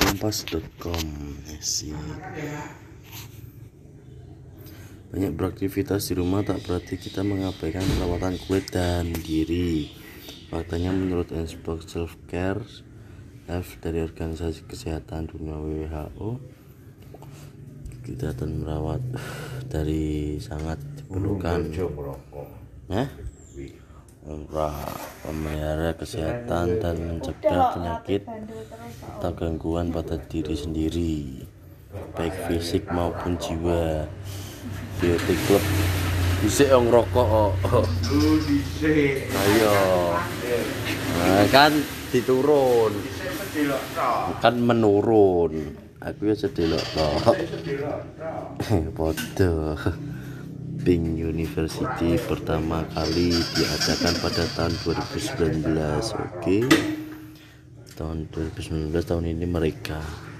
kompas.com sih banyak beraktivitas di rumah tak berarti kita mengabaikan perawatan kulit dan diri. Faktanya menurut Inspok Self Care F dari Organisasi Kesehatan Dunia WHO kegiatan merawat dari sangat diperlukan. Nah, pemelihara kesehatan dan mencegah penyakit atau gangguan pada diri sendiri baik fisik maupun jiwa. Beauty club. Bisa yang rokok oh. ayo. Nah, kan diturun. Kan menurun. Aku ya sedelok toh bodoh Pink University pertama kali diadakan pada tahun 2019 oke okay? tahun 2019 tahun ini mereka